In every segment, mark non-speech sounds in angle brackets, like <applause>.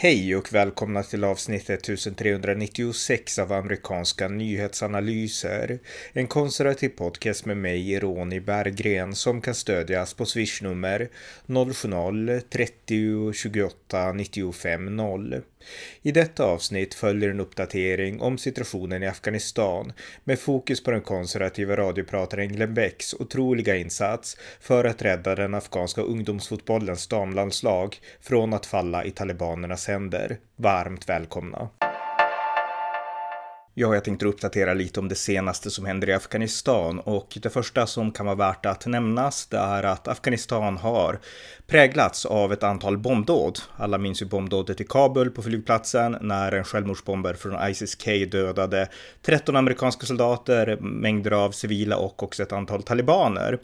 Hej och välkomna till avsnitt 1396 av amerikanska nyhetsanalyser. En konservativ podcast med mig, Ronny Berggren, som kan stödjas på swishnummer 070-30 28 95 0. I detta avsnitt följer en uppdatering om situationen i Afghanistan med fokus på den konservativa radioprataren Glenn Becks otroliga insats för att rädda den afghanska ungdomsfotbollens damlandslag från att falla i talibanernas händer. Varmt välkomna! Ja, jag tänkte uppdatera lite om det senaste som händer i Afghanistan och det första som kan vara värt att nämnas det är att Afghanistan har präglats av ett antal bombdåd. Alla minns ju bombdådet i Kabul på flygplatsen när en självmordsbomber från ISIS-K dödade 13 amerikanska soldater, mängder av civila och också ett antal talibaner.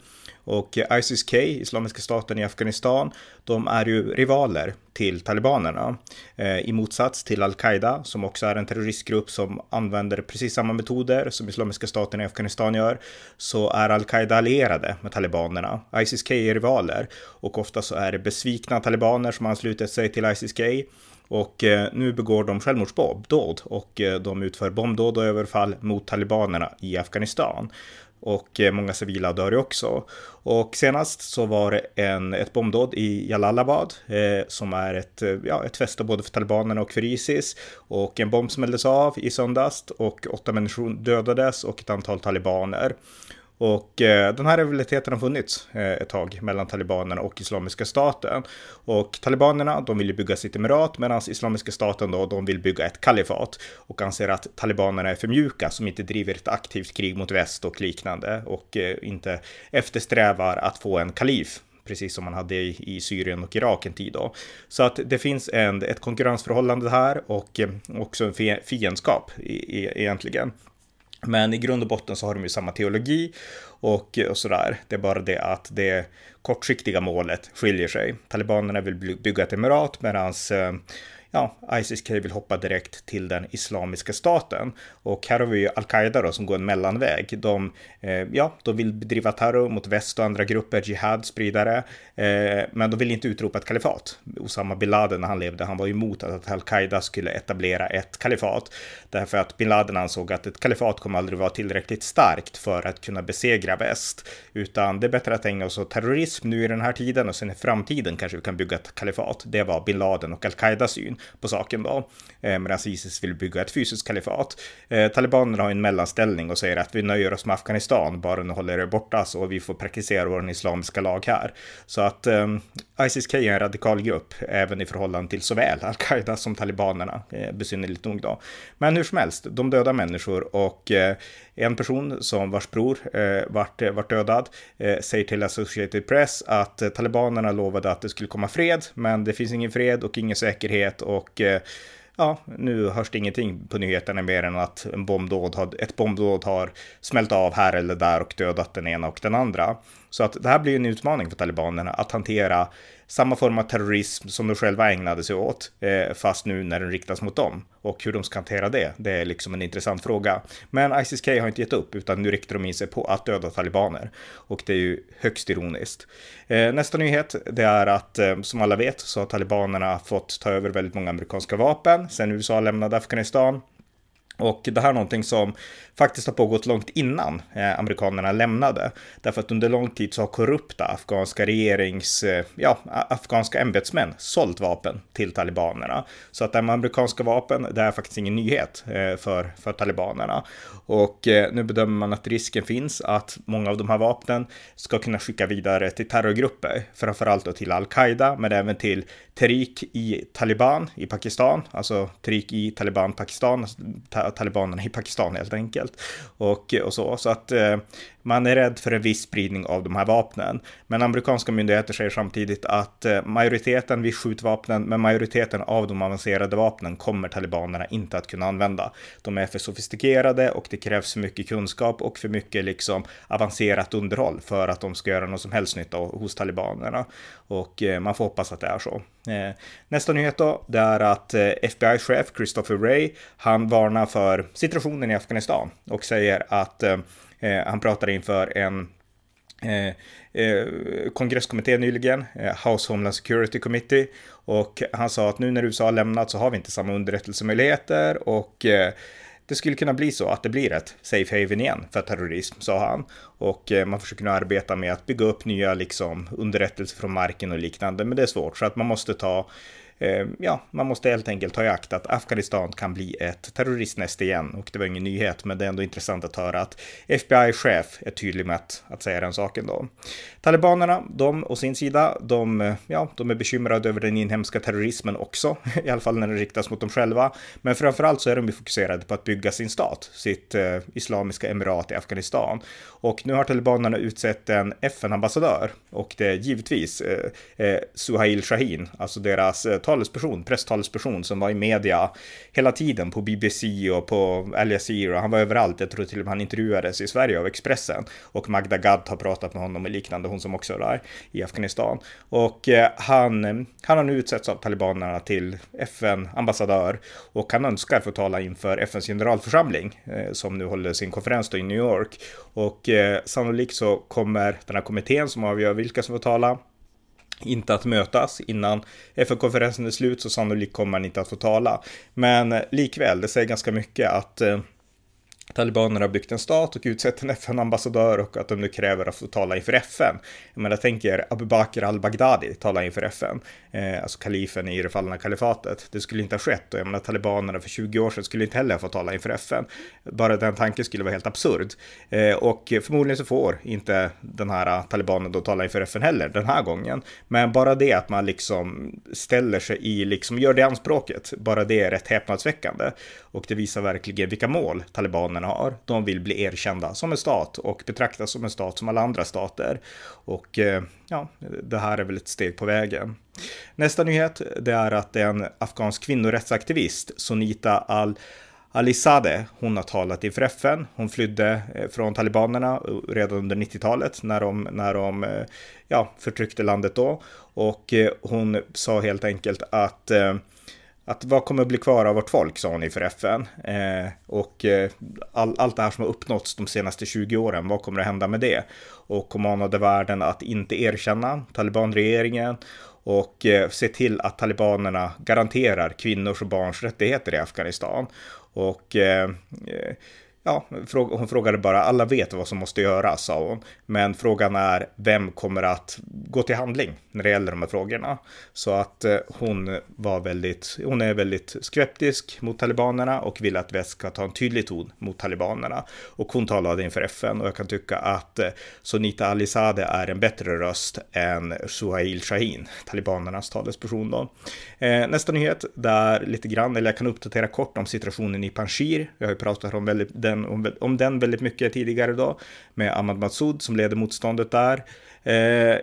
Och ISIS-K, Islamiska staten i Afghanistan, de är ju rivaler till talibanerna. Eh, I motsats till al-Qaida, som också är en terroristgrupp som använder precis samma metoder som Islamiska staten i Afghanistan gör, så är al-Qaida allierade med talibanerna. ISIS-K är rivaler och ofta så är det besvikna talibaner som anslutit sig till ISIS-K och eh, nu begår de självmordsdåd och eh, de utför bombdåd och överfall mot talibanerna i Afghanistan och eh, många civila dör ju också. Och senast så var det en, ett bombdåd i Jalalabad eh, som är ett, eh, ja, ett fäste både för talibanerna och för Isis. Och en bomb smälldes av i söndags och åtta människor dödades och ett antal talibaner. Och eh, den här rivaliteten har funnits eh, ett tag mellan talibanerna och Islamiska staten. Och talibanerna, de vill ju bygga sitt emirat medan Islamiska staten då, de vill bygga ett kalifat och anser att talibanerna är för mjuka som inte driver ett aktivt krig mot väst och liknande och eh, inte eftersträvar att få en kalif precis som man hade i, i Syrien och Irak en tid då. Så att det finns en, ett konkurrensförhållande här och eh, också en fiendskap i, i, egentligen. Men i grund och botten så har de ju samma teologi och, och sådär. Det är bara det att det kortsiktiga målet skiljer sig. Talibanerna vill bygga ett emirat medan eh, ja, Isis-K vill hoppa direkt till den islamiska staten. Och här har vi ju al-Qaida då som går en mellanväg. De, eh, ja, de vill bedriva terror mot väst och andra grupper, jihad, spridare, eh, men de vill inte utropa ett kalifat. Osama bin Laden när han levde, han var emot att al-Qaida skulle etablera ett kalifat. Därför att bin Laden ansåg att ett kalifat kommer aldrig vara tillräckligt starkt för att kunna besegra väst, utan det är bättre att ägna oss åt terrorism nu i den här tiden och sen i framtiden kanske vi kan bygga ett kalifat. Det var bin Laden och al-Qaidas syn på saken då. Eh, medan Isis vill bygga ett fysiskt kalifat. Eh, talibanerna har en mellanställning och säger att vi nöjer oss med Afghanistan, bara ni håller er borta så vi får praktisera vår islamiska lag här. Så att eh, Isis-K är en radikal grupp, även i förhållande till såväl al-Qaida som talibanerna, eh, besynnerligt nog då. Men hur som helst, de dödar människor och eh, en person som vars bror eh, vart, eh, vart dödad eh, säger till Associated Press att eh, talibanerna lovade att det skulle komma fred, men det finns ingen fred och ingen säkerhet och eh, ja, nu hörs det ingenting på nyheterna mer än att en bombdåd har, ett bombdåd har smält av här eller där och dödat den ena och den andra. Så att det här blir en utmaning för talibanerna att hantera samma form av terrorism som de själva ägnade sig åt, eh, fast nu när den riktas mot dem. Och hur de ska hantera det, det är liksom en intressant fråga. Men ISIS-K har inte gett upp, utan nu riktar de in sig på att döda talibaner. Och det är ju högst ironiskt. Eh, nästa nyhet, det är att eh, som alla vet så har talibanerna fått ta över väldigt många amerikanska vapen sen USA lämnade Afghanistan. Och det här är någonting som faktiskt har pågått långt innan eh, amerikanerna lämnade. Därför att under lång tid så har korrupta afghanska regerings, eh, ja, afghanska ämbetsmän sålt vapen till talibanerna. Så att det här med amerikanska vapen, det är faktiskt ingen nyhet eh, för, för talibanerna. Och eh, nu bedömer man att risken finns att många av de här vapnen ska kunna skicka vidare till terrorgrupper, framförallt då till al-Qaida, men även till Tariq i Taliban i Pakistan, alltså Tariq i Taliban Pakistan, talibanerna i Pakistan helt enkelt. Och, och så, så att eh, man är rädd för en viss spridning av de här vapnen. Men amerikanska myndigheter säger samtidigt att eh, majoriteten vid skjutvapnen, men majoriteten av de avancerade vapnen kommer talibanerna inte att kunna använda. De är för sofistikerade och det krävs för mycket kunskap och för mycket liksom avancerat underhåll för att de ska göra någon som helst nytta hos talibanerna. Och eh, man får hoppas att det är så. Eh, nästa nyhet då, det är att eh, FBI-chef Christopher Wray, han varnar för situationen i Afghanistan och säger att han pratar inför en kongresskommitté nyligen, House Homeland Security Committee, och han sa att nu när USA har lämnat så har vi inte samma underrättelsemöjligheter och det skulle kunna bli så att det blir ett safe haven igen för terrorism, sa han. Och eh, man försöker nu arbeta med att bygga upp nya liksom, underrättelser från marken och liknande, men det är svårt så att man måste ta Eh, ja, man måste helt enkelt ta i akt att Afghanistan kan bli ett terroristnäste igen och det var ingen nyhet, men det är ändå intressant att höra att FBI-chef är tydlig med att, att säga den saken då. Talibanerna, de å sin sida, de, eh, ja, de är bekymrade över den inhemska terrorismen också, <laughs> i alla fall när den riktas mot dem själva. Men framförallt så är de ju fokuserade på att bygga sin stat, sitt eh, islamiska emirat i Afghanistan. Och nu har talibanerna utsett en FN-ambassadör och det är givetvis eh, eh, Suhail Shahin, alltså deras eh, talesperson, presstalesperson som var i media hela tiden på BBC och på Al Jazeera. Han var överallt. Jag tror till och med han intervjuades i Sverige av Expressen och Magda Gad har pratat med honom och liknande, hon som också är där i Afghanistan. Och eh, han, han har nu utsetts av talibanerna till FN-ambassadör och han önskar få tala inför FNs generalförsamling eh, som nu håller sin konferens då i New York. Och eh, sannolikt så kommer den här kommittén som avgör vilka som får tala inte att mötas innan FN-konferensen är slut så sannolikt kommer man inte att få tala. Men likväl, det säger ganska mycket att eh, talibanerna har byggt en stat och utsett en FN-ambassadör och att de nu kräver att få tala inför FN. Jag menar, tänk er Abu Bakr al-Baghdadi tala inför FN, eh, alltså kalifen i det fallna kalifatet. Det skulle inte ha skett och jag menar, talibanerna för 20 år sedan skulle inte heller få tala inför FN. Bara den tanken skulle vara helt absurd. Eh, och förmodligen så får inte den här talibanen då tala inför FN heller den här gången. Men bara det att man liksom ställer sig i, liksom gör det anspråket, bara det är rätt häpnadsväckande. Och det visar verkligen vilka mål talibanerna har. De vill bli erkända som en stat och betraktas som en stat som alla andra stater. Och eh, ja, det här är väl ett steg på vägen. Nästa nyhet, det är att en afghansk kvinnorättsaktivist, Sonita Al Alizadeh, hon har talat inför FN. Hon flydde eh, från talibanerna eh, redan under 90-talet när de, när de ja, förtryckte landet då. Och hon sa helt enkelt att att vad kommer att bli kvar av vårt folk, sa hon inför FN. Eh, och eh, all, allt det här som har uppnåtts de senaste 20 åren, vad kommer att hända med det? Och hon manade världen att inte erkänna talibanregeringen och eh, se till att talibanerna garanterar kvinnors och barns rättigheter i Afghanistan. Och eh, eh Ja, hon frågade bara, alla vet vad som måste göras, sa hon. Men frågan är, vem kommer att gå till handling när det gäller de här frågorna? Så att eh, hon var väldigt, hon är väldigt skeptisk mot talibanerna och vill att väst ska ta en tydlig ton mot talibanerna. Och hon talade inför FN och jag kan tycka att eh, Sunita Sonita Alizadeh är en bättre röst än Suhail Shahin, talibanernas talesperson då. Eh, nästa nyhet, där lite grann, eller jag kan uppdatera kort om situationen i Panjshir. Jag har ju pratat om väldigt, den den, om, om den väldigt mycket tidigare då, med Ahmad Massoud som leder motståndet där. Eh,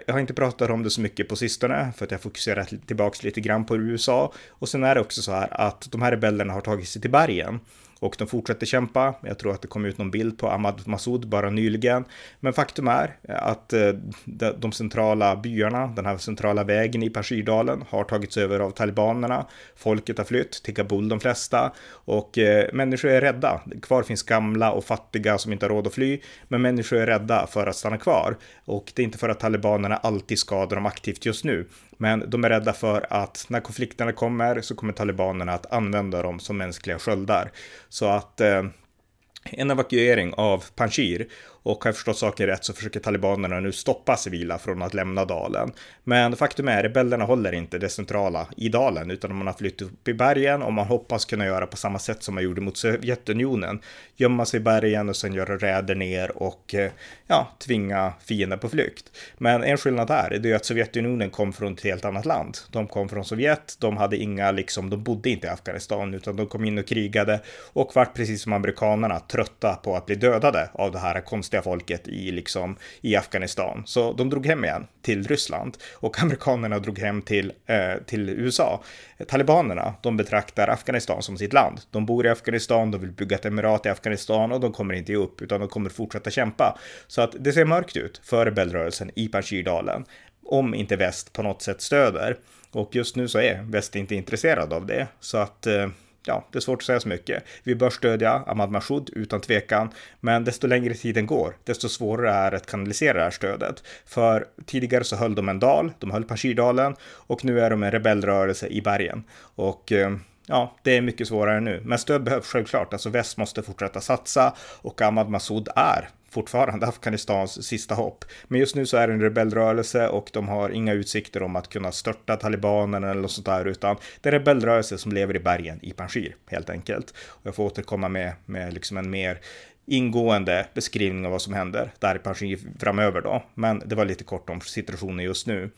jag har inte pratat om det så mycket på sistone för att jag fokuserat tillbaks lite grann på USA. Och sen är det också så här att de här rebellerna har tagit sig till bergen och de fortsätter kämpa. Jag tror att det kom ut någon bild på Ahmad Massoud bara nyligen. Men faktum är att eh, de centrala byarna, den här centrala vägen i Pashirdalen har tagits över av talibanerna. Folket har flytt till Kabul de flesta och eh, människor är rädda. Kvar finns gamla och fattiga som inte har råd att fly, men människor är rädda för att stanna kvar. Och det är inte för att talibanerna alltid skadar dem aktivt just nu, men de är rädda för att när konflikterna kommer så kommer talibanerna att använda dem som mänskliga sköldar. Så att eh, en evakuering av Panjshir och har jag förstått saken rätt så försöker talibanerna nu stoppa civila från att lämna dalen. Men faktum är, rebellerna håller inte det centrala i dalen, utan man har flytt upp i bergen och man hoppas kunna göra på samma sätt som man gjorde mot Sovjetunionen. Gömma sig i bergen och sen göra räder ner och eh, ja, tvinga fienden på flykt. Men en skillnad här är ju att Sovjetunionen kom från ett helt annat land. De kom från Sovjet, de hade inga, liksom, de bodde inte i Afghanistan, utan de kom in och krigade och vart precis som amerikanerna trötta på att bli dödade av det här konstiga konstiga folket i, liksom, i Afghanistan. Så de drog hem igen till Ryssland och <laughs> amerikanerna drog hem till, eh, till USA. Talibanerna, de betraktar Afghanistan som sitt land. De bor i Afghanistan, de vill bygga ett emirat i Afghanistan och de kommer inte ge upp utan de kommer fortsätta kämpa. Så att det ser mörkt ut för rebellrörelsen i Panjshirdalen om inte väst på något sätt stöder. Och just nu så är väst inte intresserad av det. Så att eh, ja, det är svårt att säga så mycket. Vi bör stödja Ahmad Mashoud utan tvekan, men desto längre tiden går, desto svårare är det att kanalisera det här stödet. För tidigare så höll de en dal, de höll Pashirdalen och nu är de en rebellrörelse i bergen. Och eh, ja, det är mycket svårare nu. Men stöd behövs självklart. Alltså väst måste fortsätta satsa och Ahmad Massoud är fortfarande Afghanistans sista hopp. Men just nu så är det en rebellrörelse och de har inga utsikter om att kunna störta talibanerna eller något sånt där, utan det är rebellrörelse som lever i bergen i Panjshir helt enkelt. Och jag får återkomma med, med liksom en mer ingående beskrivning av vad som händer där i Panjshir framöver då. Men det var lite kort om situationen just nu.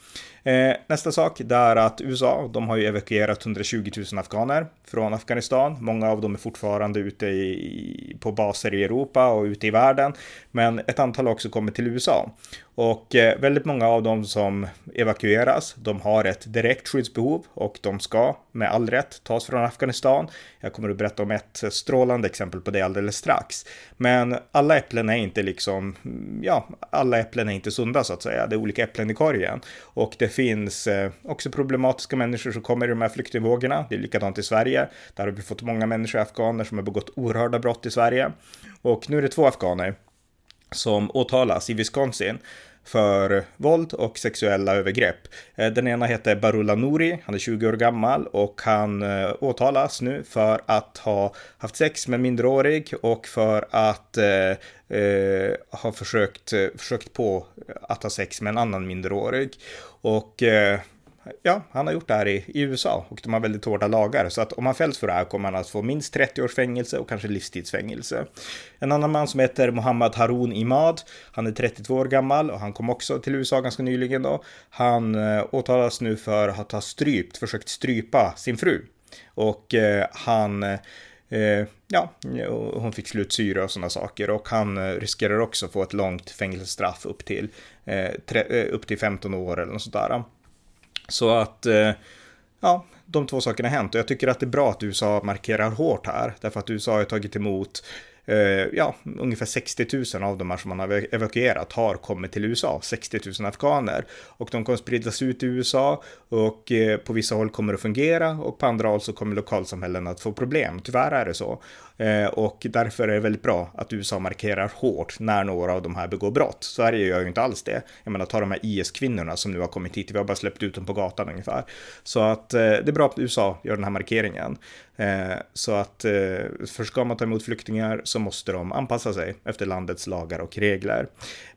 Eh, nästa sak det är att USA, de har ju evakuerat 120 000 afghaner från Afghanistan. Många av dem är fortfarande ute i, på baser i Europa och ute i världen, men ett antal har också kommit till USA. Och eh, väldigt många av dem som evakueras, de har ett direkt skyddsbehov och de ska med all rätt tas från Afghanistan. Jag kommer att berätta om ett strålande exempel på det alldeles strax. Men alla äpplen är inte liksom, ja, alla äpplen är inte sunda så att säga. Det är olika äpplen i korgen och det finns eh, också problematiska människor som kommer i de här flyktingvågorna. Det är likadant i Sverige. Där har vi fått många människor, afghaner, som har begått oerhörda brott i Sverige. Och nu är det två afghaner som åtalas i Wisconsin för våld och sexuella övergrepp. Eh, den ena heter Barula Nouri, han är 20 år gammal och han eh, åtalas nu för att ha haft sex med minderårig och för att eh, eh, ha försökt, eh, försökt på att ha sex med en annan minderårig. Och eh, ja, han har gjort det här i, i, USA och de har väldigt hårda lagar. Så att om han fälls för det här kommer han att få minst 30 års fängelse och kanske livstidsfängelse. En annan man som heter Mohammad Harun Imad, han är 32 år gammal och han kom också till USA ganska nyligen då. Han eh, åtalas nu för att ha strypt, försökt strypa sin fru. Och eh, han eh, ja, hon fick slutsyra och sådana saker och han eh, riskerar också få ett långt fängelsestraff upp till, eh, tre, eh, upp till 15 år eller något sånt där. Så att, eh, ja, de två sakerna har hänt och jag tycker att det är bra att USA markerar hårt här, därför att USA har tagit emot eh, ja, ungefär 60 000 av de här som man har evakuerat har kommit till USA, 60 000 afghaner. Och de kommer spridas ut i USA och eh, på vissa håll kommer det fungera och på andra håll så kommer lokalsamhällen att få problem. Tyvärr är det så. Eh, och därför är det väldigt bra att USA markerar hårt när några av de här begår brott. Sverige gör ju inte alls det. Jag menar, ta de här IS-kvinnorna som nu har kommit hit. Vi har bara släppt ut dem på gatan ungefär. Så att eh, det är bra att USA gör den här markeringen. Eh, så att för ska man ta emot flyktingar så måste de anpassa sig efter landets lagar och regler.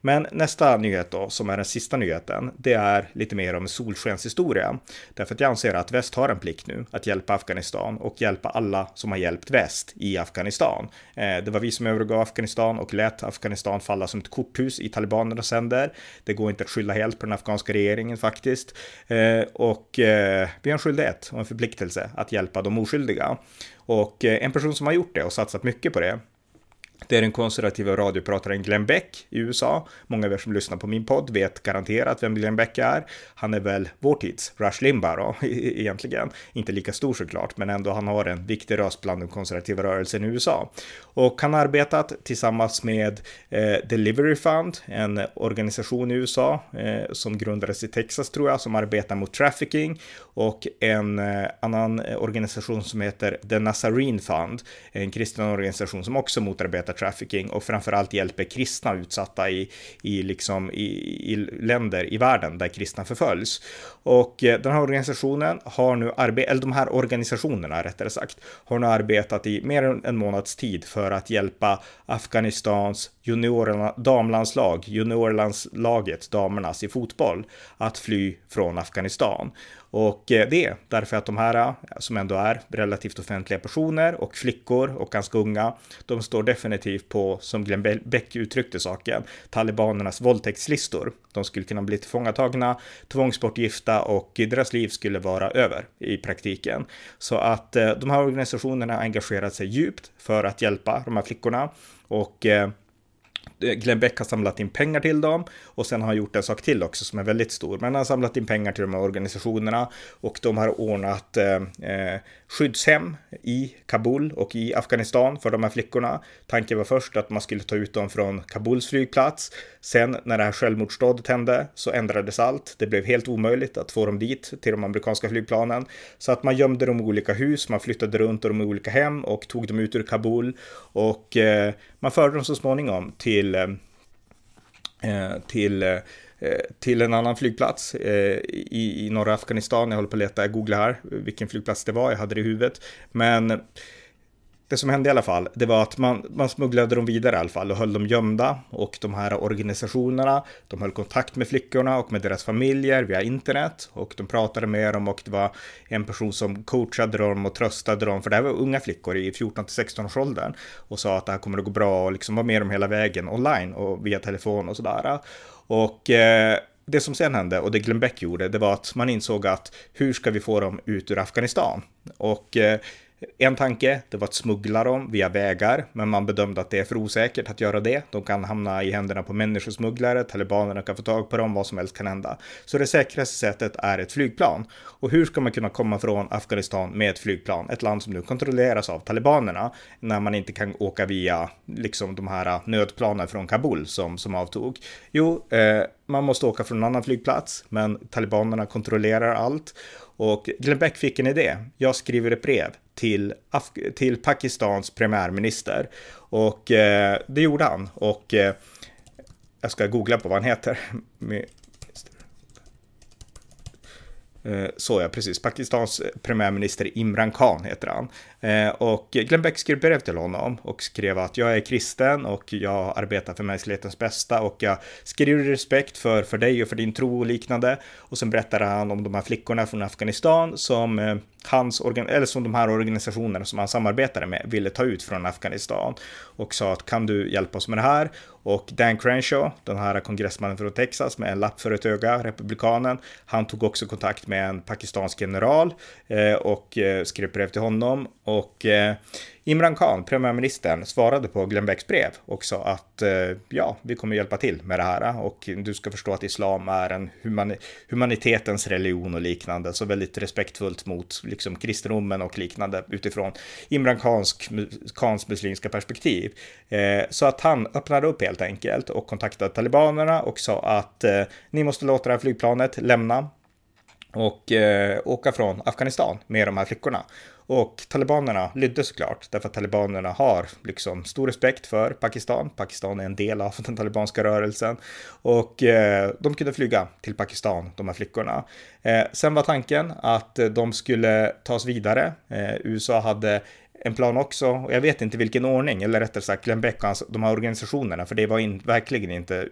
Men nästa nyhet då, som är den sista nyheten, det är lite mer om solskenshistoria. Därför att jag anser att väst har en plikt nu att hjälpa Afghanistan och hjälpa alla som har hjälpt väst i Afghanistan. Afghanistan. Eh, det var vi som övergav Afghanistan och lät Afghanistan falla som ett korthus i talibanernas händer. Det går inte att skylla helt på den afghanska regeringen faktiskt. Eh, och eh, vi har en skyldighet och en förpliktelse att hjälpa de oskyldiga. Och en person som har gjort det och satsat mycket på det, det är den konservativa radioprataren Glenn Beck i USA. Många av er som lyssnar på min podd vet garanterat vem Glenn Beck är. Han är väl vår tids Rush Limbaugh då, <laughs> e-, egentligen. Inte lika stor såklart, men ändå han har en viktig röst bland den konservativa rörelsen i USA. Och han har arbetat tillsammans med eh, Delivery Fund, en organisation i USA eh, som grundades i Texas tror jag, som arbetar mot trafficking och en eh, annan eh, organisation som heter The Nazarene Fund, en kristen organisation som också motarbetar trafficking och framförallt hjälper kristna utsatta i, i, liksom, i, i länder i världen där kristna förföljs. Och eh, den här organisationen har nu arbetat, eller de här organisationerna rättare sagt, har nu arbetat i mer än en månads tid för att hjälpa Afghanistans juniorerna, damlandslag, juniorlandslaget, damernas i fotboll, att fly från Afghanistan. Och eh, det är därför att de här eh, som ändå är relativt offentliga personer och flickor och ganska unga, de står definitivt på, som Glenn Beck uttryckte saken, talibanernas våldtäktslistor. De skulle kunna bli tillfångatagna, tvångsbortgifta och deras liv skulle vara över i praktiken. Så att eh, de här organisationerna har engagerat sig djupt för att hjälpa de här flickorna och Eh, Glenn Beck har samlat in pengar till dem och sen har han gjort en sak till också som är väldigt stor. Men han har samlat in pengar till de här organisationerna och de har ordnat eh, eh, skyddshem i Kabul och i Afghanistan för de här flickorna. Tanken var först att man skulle ta ut dem från Kabuls flygplats. Sen när det här självmordsdådet hände så ändrades allt. Det blev helt omöjligt att få dem dit till de amerikanska flygplanen. Så att man gömde dem i olika hus, man flyttade runt dem i olika hem och tog dem ut ur Kabul. Och eh, man förde dem så småningom till, eh, eh till eh, Eh, till en annan flygplats eh, i, i norra Afghanistan. Jag håller på att leta, jag googlar här vilken flygplats det var, jag hade det i huvudet. Men det som hände i alla fall, det var att man, man smugglade dem vidare i alla fall och höll dem gömda och de här organisationerna, de höll kontakt med flickorna och med deras familjer via internet och de pratade med dem och det var en person som coachade dem och tröstade dem, för det här var unga flickor i 14 till 16 års åldern och sa att det här kommer att gå bra och liksom var med dem hela vägen online och via telefon och sådär. Och eh, det som sen hände och det Glenn Beck gjorde, det var att man insåg att hur ska vi få dem ut ur Afghanistan? Och eh, en tanke, det var att smuggla dem via vägar, men man bedömde att det är för osäkert att göra det. De kan hamna i händerna på människosmugglare, talibanerna kan få tag på dem, vad som helst kan hända. Så det säkraste sättet är ett flygplan. Och hur ska man kunna komma från Afghanistan med ett flygplan? Ett land som nu kontrolleras av talibanerna, när man inte kan åka via liksom de här nödplanen från Kabul som, som avtog. Jo, eh, man måste åka från en annan flygplats, men talibanerna kontrollerar allt. Och Glenn Beck fick en idé. Jag skriver ett brev till, Af till Pakistans premiärminister. Och eh, det gjorde han. Och eh, jag ska googla på vad han heter. <laughs> Eh, så ja, precis. Pakistans eh, premiärminister Imran Khan heter han. Eh, och Glenn Beck skrev brev till honom och skrev att jag är kristen och jag arbetar för mänsklighetens bästa och jag skriver respekt för, för dig och för din tro och liknande. Och sen berättade han om de här flickorna från Afghanistan som hans eller som de här organisationerna som han samarbetade med ville ta ut från Afghanistan och sa att kan du hjälpa oss med det här? Och Dan Crenshaw, den här kongressmannen från Texas med en lapp för ett öga, republikanen, han tog också kontakt med en pakistansk general eh, och eh, skrev brev till honom. Och eh, Imran Khan, premiärministern, svarade på Glenn Becks brev och sa att ja, vi kommer hjälpa till med det här. Och du ska förstå att islam är en humani humanitetens religion och liknande, så väldigt respektfullt mot liksom kristendomen och liknande utifrån Imran Khans, Khans muslimska perspektiv. Så att han öppnade upp helt enkelt och kontaktade talibanerna och sa att ni måste låta det här flygplanet lämna och eh, åka från Afghanistan med de här flickorna. Och talibanerna lydde såklart, därför att talibanerna har liksom stor respekt för Pakistan. Pakistan är en del av den talibanska rörelsen. Och eh, de kunde flyga till Pakistan, de här flickorna. Eh, sen var tanken att de skulle tas vidare. Eh, USA hade en plan också, och jag vet inte vilken ordning, eller rättare sagt Glenn Beck och de här organisationerna, för det var in, verkligen inte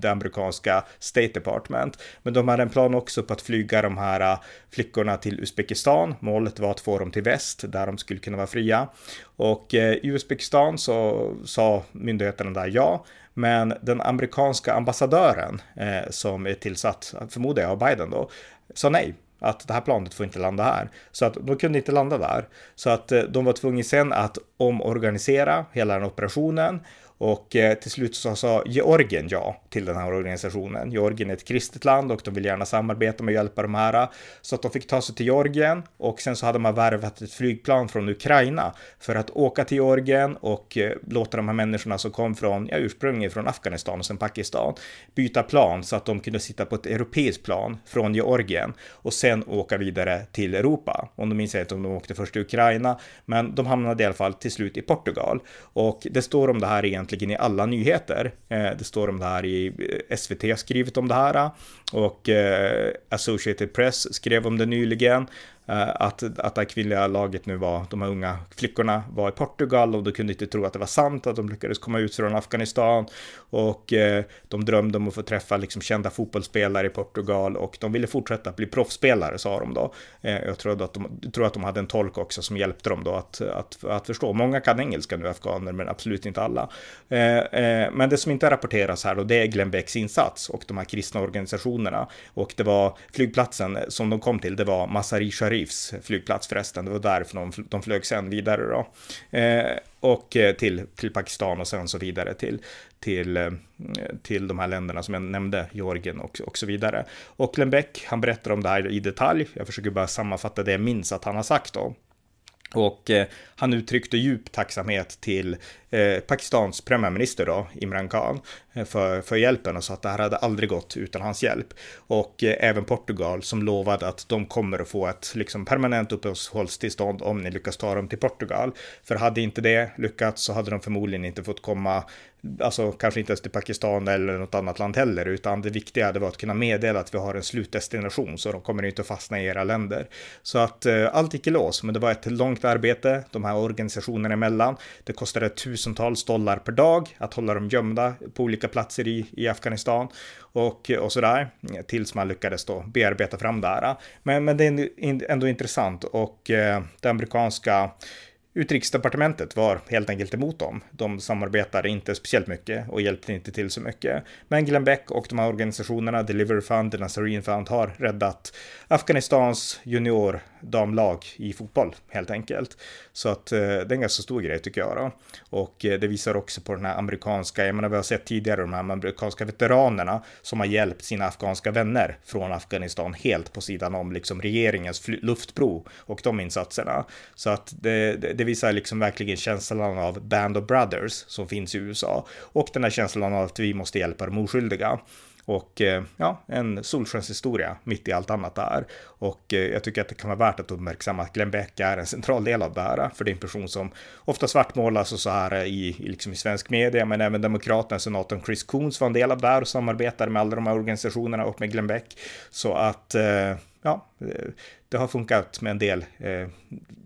det amerikanska State Department. Men de hade en plan också på att flyga de här äh, flickorna till Uzbekistan. Målet var att få dem till väst, där de skulle kunna vara fria. Och äh, i Uzbekistan så sa myndigheterna där ja, men den amerikanska ambassadören eh, som är tillsatt, förmodar jag, av Biden då, sa nej att det här planet får inte landa här. Så att de kunde inte landa där. Så att eh, de var tvungna sen att omorganisera hela den operationen och eh, till slut så sa Georgien ja till den här organisationen. Georgien är ett kristet land och de vill gärna samarbeta med och hjälpa de här. Så att de fick ta sig till Georgien och sen så hade man värvat ett flygplan från Ukraina för att åka till Georgien och eh, låta de här människorna som kom från, ja ursprungligen från Afghanistan och sen Pakistan, byta plan så att de kunde sitta på ett europeiskt plan från Georgien och sen åka vidare till Europa. Om de minns inte om de åkte först till Ukraina, men de hamnade i alla fall till slut i Portugal. Och det står om det här egentligen egentligen i alla nyheter. Eh, det står om det här i eh, SVT skrivit om det här och eh, Associated Press skrev om det nyligen. Eh, att, att det här kvinnliga laget nu var, de här unga flickorna var i Portugal och de kunde inte tro att det var sant att de lyckades komma ut från Afghanistan och eh, de drömde om att få träffa liksom kända fotbollsspelare i Portugal och de ville fortsätta bli proffsspelare sa de då. Eh, jag tror att de, tror att de hade en tolk också som hjälpte dem då att, att, att förstå. Många kan engelska nu, afghaner, men absolut inte alla. Eh, eh, men det som inte rapporteras här då, det är Glenn Becks insats och de här kristna organisationerna och det var flygplatsen som de kom till, det var Masari Sharif Reefs flygplats förresten. Det var därifrån de, de flög sen vidare då. Eh, och eh, till, till Pakistan och sen så vidare till, till, eh, till de här länderna som jag nämnde, Georgien och, och så vidare. Och Lembeck, han berättar om det här i detalj. Jag försöker bara sammanfatta det jag minns att han har sagt då. Och eh, han uttryckte djup tacksamhet till eh, Pakistans premiärminister då, Imran Khan, eh, för, för hjälpen och sa att det här hade aldrig gått utan hans hjälp. Och eh, även Portugal som lovade att de kommer att få ett liksom, permanent uppehållstillstånd om ni lyckas ta dem till Portugal. För hade inte det lyckats så hade de förmodligen inte fått komma alltså kanske inte ens till Pakistan eller något annat land heller, utan det viktiga det var att kunna meddela att vi har en slutdestination, så de kommer inte att fastna i era länder. Så att eh, allt gick i lås, men det var ett långt arbete, de här organisationerna emellan. Det kostade tusen tusentals dollar per dag att hålla dem gömda på olika platser i, i Afghanistan och, och sådär, tills man lyckades då bearbeta fram det här. Men, men det är ändå intressant och eh, det amerikanska Utrikesdepartementet var helt enkelt emot dem. De samarbetade inte speciellt mycket och hjälpte inte till så mycket. Men Glenn Beck och de här organisationerna, Delivery Fund, och Nazarene Fund, har räddat Afghanistans juniordamlag i fotboll helt enkelt. Så att eh, det är en ganska stor grej tycker jag då. Och eh, det visar också på den här amerikanska, jag menar vi har sett tidigare de här amerikanska veteranerna som har hjälpt sina afghanska vänner från Afghanistan helt på sidan om liksom regeringens luftbro och de insatserna. Så att det, det, det visar liksom verkligen känslan av Band of Brothers som finns i USA och den här känslan av att vi måste hjälpa de oskyldiga. Och eh, ja, en solskenshistoria mitt i allt annat där. Och eh, jag tycker att det kan vara värt att uppmärksamma att Glenn Beck är en central del av det här. För det är en person som ofta svartmålas och så här i, i, liksom i svensk media, men även Demokraterna, senatorn Chris Coons var en del av det här och samarbetade med alla de här organisationerna och med Glenn Beck. Så att eh, ja, det har funkat med en del eh,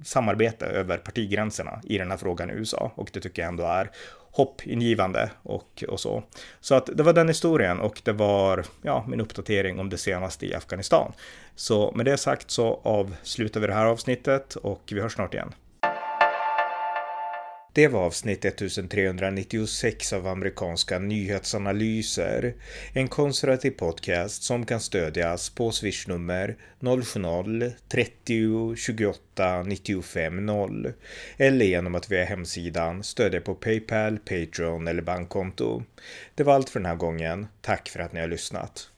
samarbete över partigränserna i den här frågan i USA och det tycker jag ändå är hoppingivande och, och så. Så att det var den historien och det var ja, min uppdatering om det senaste i Afghanistan. Så med det sagt så avslutar vi det här avsnittet och vi hörs snart igen. Det var avsnitt 1396 av amerikanska nyhetsanalyser. En konservativ podcast som kan stödjas på swishnummer 070-30 28 95 0 eller genom att via hemsidan stödja på Paypal, Patreon eller bankkonto. Det var allt för den här gången. Tack för att ni har lyssnat.